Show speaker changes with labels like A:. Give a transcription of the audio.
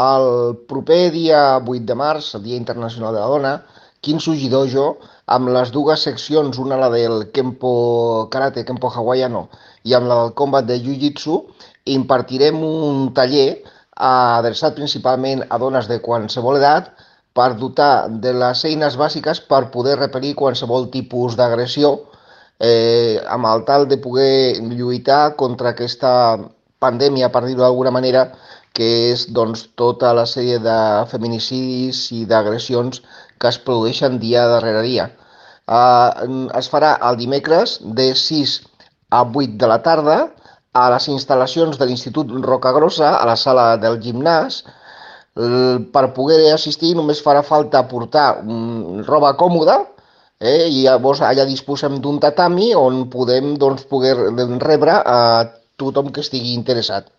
A: El proper dia 8 de març, el Dia Internacional de la Dona, Kintsugi Dojo, amb les dues seccions, una la del Kempo Karate, Kempo Hawaiiano, i amb la del combat de Jiu-Jitsu, impartirem un taller adreçat principalment a dones de qualsevol edat per dotar de les eines bàsiques per poder repel·lir qualsevol tipus d'agressió eh, amb el tal de poder lluitar contra aquesta pandèmia, per dir-ho d'alguna manera, que és doncs, tota la sèrie de feminicidis i d'agressions que es produeixen dia darrere dia. Uh, es farà el dimecres de 6 a 8 de la tarda a les instal·lacions de l'Institut Rocagrossa, a la sala del gimnàs. Per poder assistir només farà falta portar roba còmoda, eh? i llavors allà disposem d'un tatami on podem doncs, poder rebre a tothom que estigui interessat.